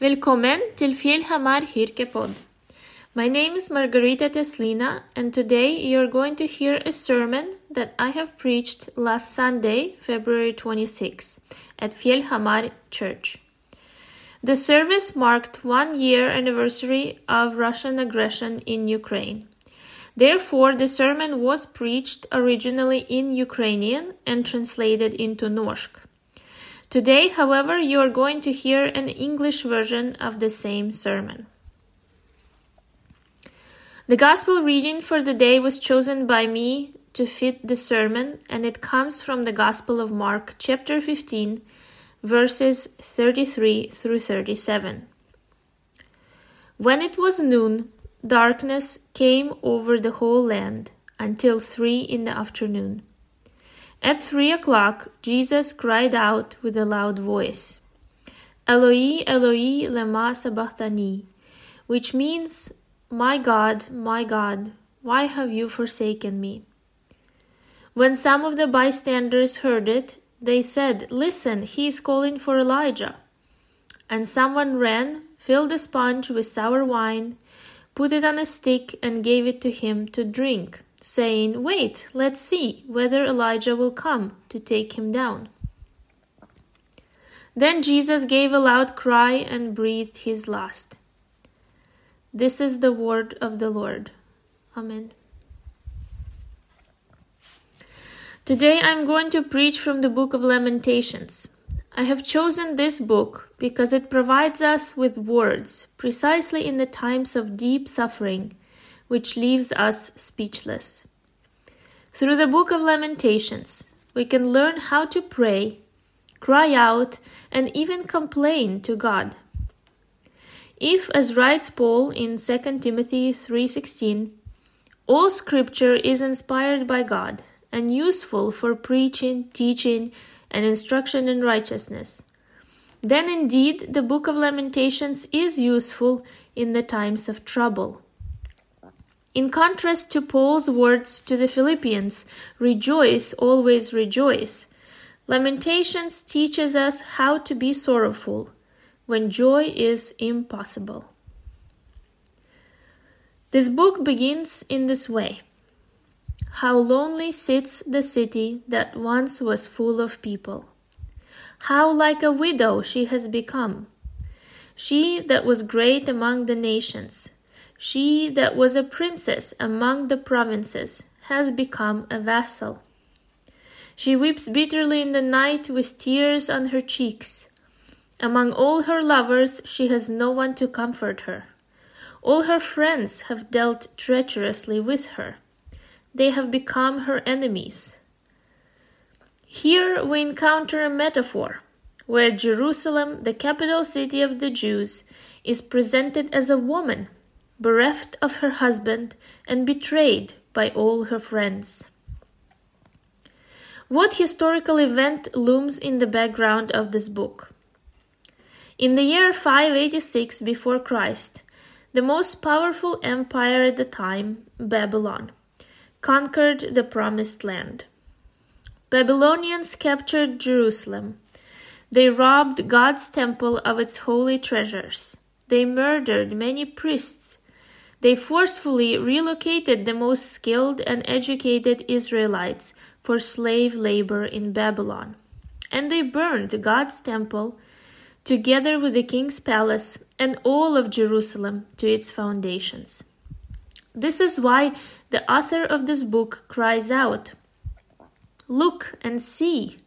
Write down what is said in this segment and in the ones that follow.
Velkommen til Fjellhamar Kirkepod. My name is Margarita Teslina, and today you're going to hear a sermon that I have preached last Sunday, February 26, at Fjellhamar Church. The service marked one year anniversary of Russian aggression in Ukraine. Therefore, the sermon was preached originally in Ukrainian and translated into Norsk. Today, however, you are going to hear an English version of the same sermon. The Gospel reading for the day was chosen by me to fit the sermon, and it comes from the Gospel of Mark, chapter 15, verses 33 through 37. When it was noon, darkness came over the whole land until three in the afternoon. At three o'clock, Jesus cried out with a loud voice, Eloi, Eloi, lema sabachthani, which means, My God, my God, why have you forsaken me? When some of the bystanders heard it, they said, Listen, he is calling for Elijah. And someone ran, filled a sponge with sour wine, put it on a stick, and gave it to him to drink saying, Wait, let's see whether Elijah will come to take him down. Then Jesus gave a loud cry and breathed his last. This is the word of the Lord. Amen. Today I'm going to preach from the book of Lamentations. I have chosen this book because it provides us with words precisely in the times of deep suffering which leaves us speechless. Through the book of Lamentations, we can learn how to pray, cry out, and even complain to God. If, as writes Paul in 2 Timothy 3:16, all scripture is inspired by God and useful for preaching, teaching, and instruction in righteousness, then indeed the book of Lamentations is useful in the times of trouble. In contrast to Paul's words to the Philippians, rejoice, always rejoice, Lamentations teaches us how to be sorrowful when joy is impossible. This book begins in this way How lonely sits the city that once was full of people. How like a widow she has become. She that was great among the nations she that was a princess among the provinces has become a vassal. She weeps bitterly in the night with tears on her cheeks. Among all her lovers, she has no one to comfort her. All her friends have dealt treacherously with her. They have become her enemies. Here we encounter a metaphor where Jerusalem, the capital city of the Jews, is presented as a woman bereft of her husband and betrayed by all her friends. What historical event looms in the background of this book? In the year 586 before Christ, the most powerful empire at the time, Babylon, conquered the promised land. Babylonians captured Jerusalem. They robbed God's temple of its holy treasures. They murdered many priests they forcefully relocated the most skilled and educated Israelites for slave labor in Babylon. And they burned God's temple together with the king's palace and all of Jerusalem to its foundations. This is why the author of this book cries out Look and see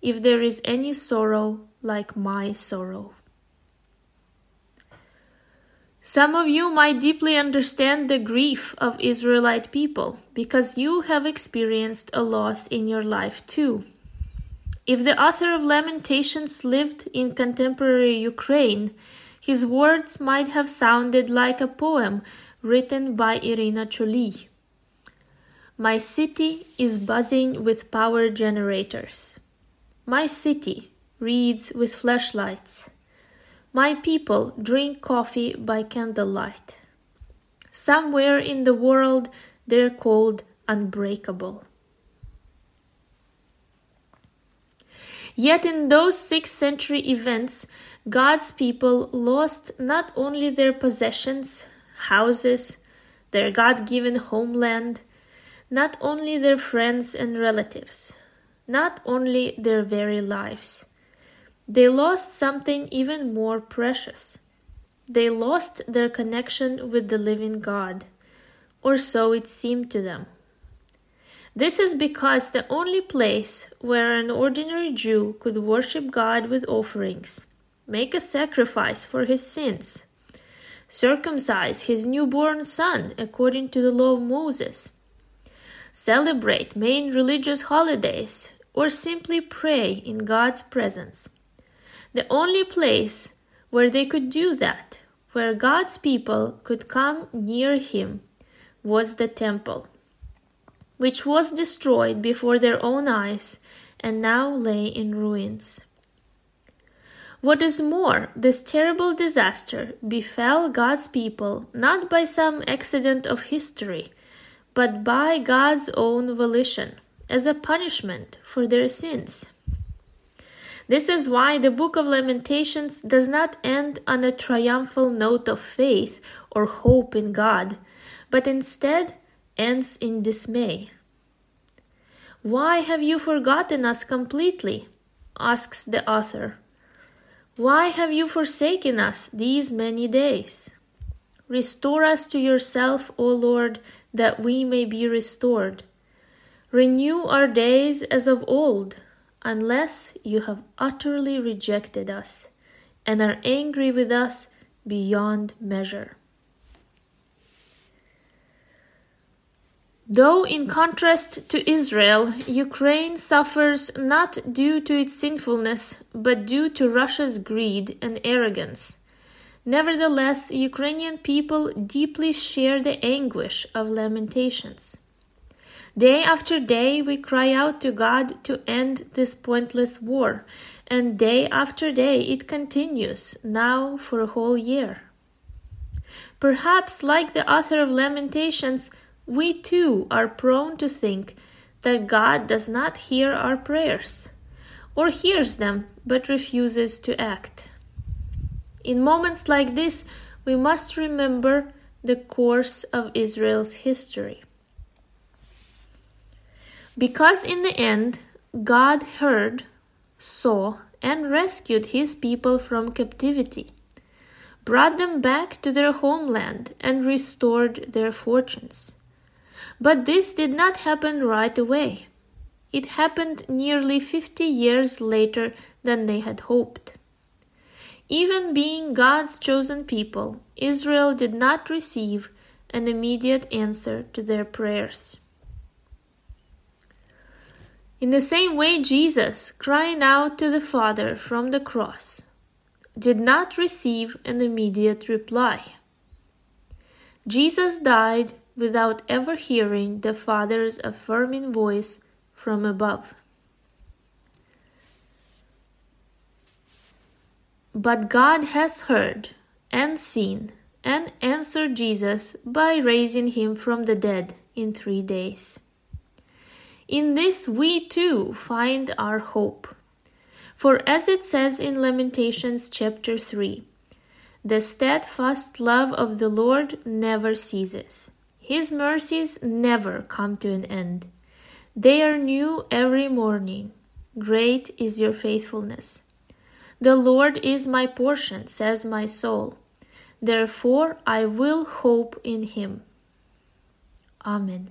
if there is any sorrow like my sorrow. Some of you might deeply understand the grief of Israelite people because you have experienced a loss in your life too. If the author of Lamentations lived in contemporary Ukraine, his words might have sounded like a poem written by Irina Choli. My city is buzzing with power generators. My city reads with flashlights. My people drink coffee by candlelight. Somewhere in the world they're called unbreakable. Yet in those 6th century events, God's people lost not only their possessions, houses, their God given homeland, not only their friends and relatives, not only their very lives. They lost something even more precious. They lost their connection with the living God, or so it seemed to them. This is because the only place where an ordinary Jew could worship God with offerings, make a sacrifice for his sins, circumcise his newborn son according to the law of Moses, celebrate main religious holidays, or simply pray in God's presence. The only place where they could do that, where God's people could come near Him, was the temple, which was destroyed before their own eyes and now lay in ruins. What is more, this terrible disaster befell God's people not by some accident of history, but by God's own volition, as a punishment for their sins. This is why the book of Lamentations does not end on a triumphal note of faith or hope in God, but instead ends in dismay. Why have you forgotten us completely? asks the author. Why have you forsaken us these many days? Restore us to yourself, O Lord, that we may be restored. Renew our days as of old, unless you have utterly rejected us and are angry with us beyond measure. Though, in contrast to Israel, Ukraine suffers not due to its sinfulness, but due to Russia's greed and arrogance. Nevertheless, Ukrainian people deeply share the anguish of lamentations. Day after day, we cry out to God to end this pointless war, and day after day it continues, now for a whole year. Perhaps, like the author of Lamentations, we too are prone to think that God does not hear our prayers, or hears them but refuses to act. In moments like this, we must remember the course of Israel's history. Because in the end, God heard, saw, and rescued his people from captivity, brought them back to their homeland, and restored their fortunes. But this did not happen right away. It happened nearly 50 years later than they had hoped. Even being God's chosen people, Israel did not receive an immediate answer to their prayers. In the same way, Jesus, crying out to the Father from the cross, did not receive an immediate reply. Jesus died without ever hearing the Father's affirming voice from above. But God has heard and seen and answered Jesus by raising him from the dead in three days. In this we too find our hope. For as it says in Lamentations chapter 3, the steadfast love of the Lord never ceases. His mercies never come to an end. They are new every morning. Great is your faithfulness. The Lord is my portion, says my soul. Therefore I will hope in him. Amen.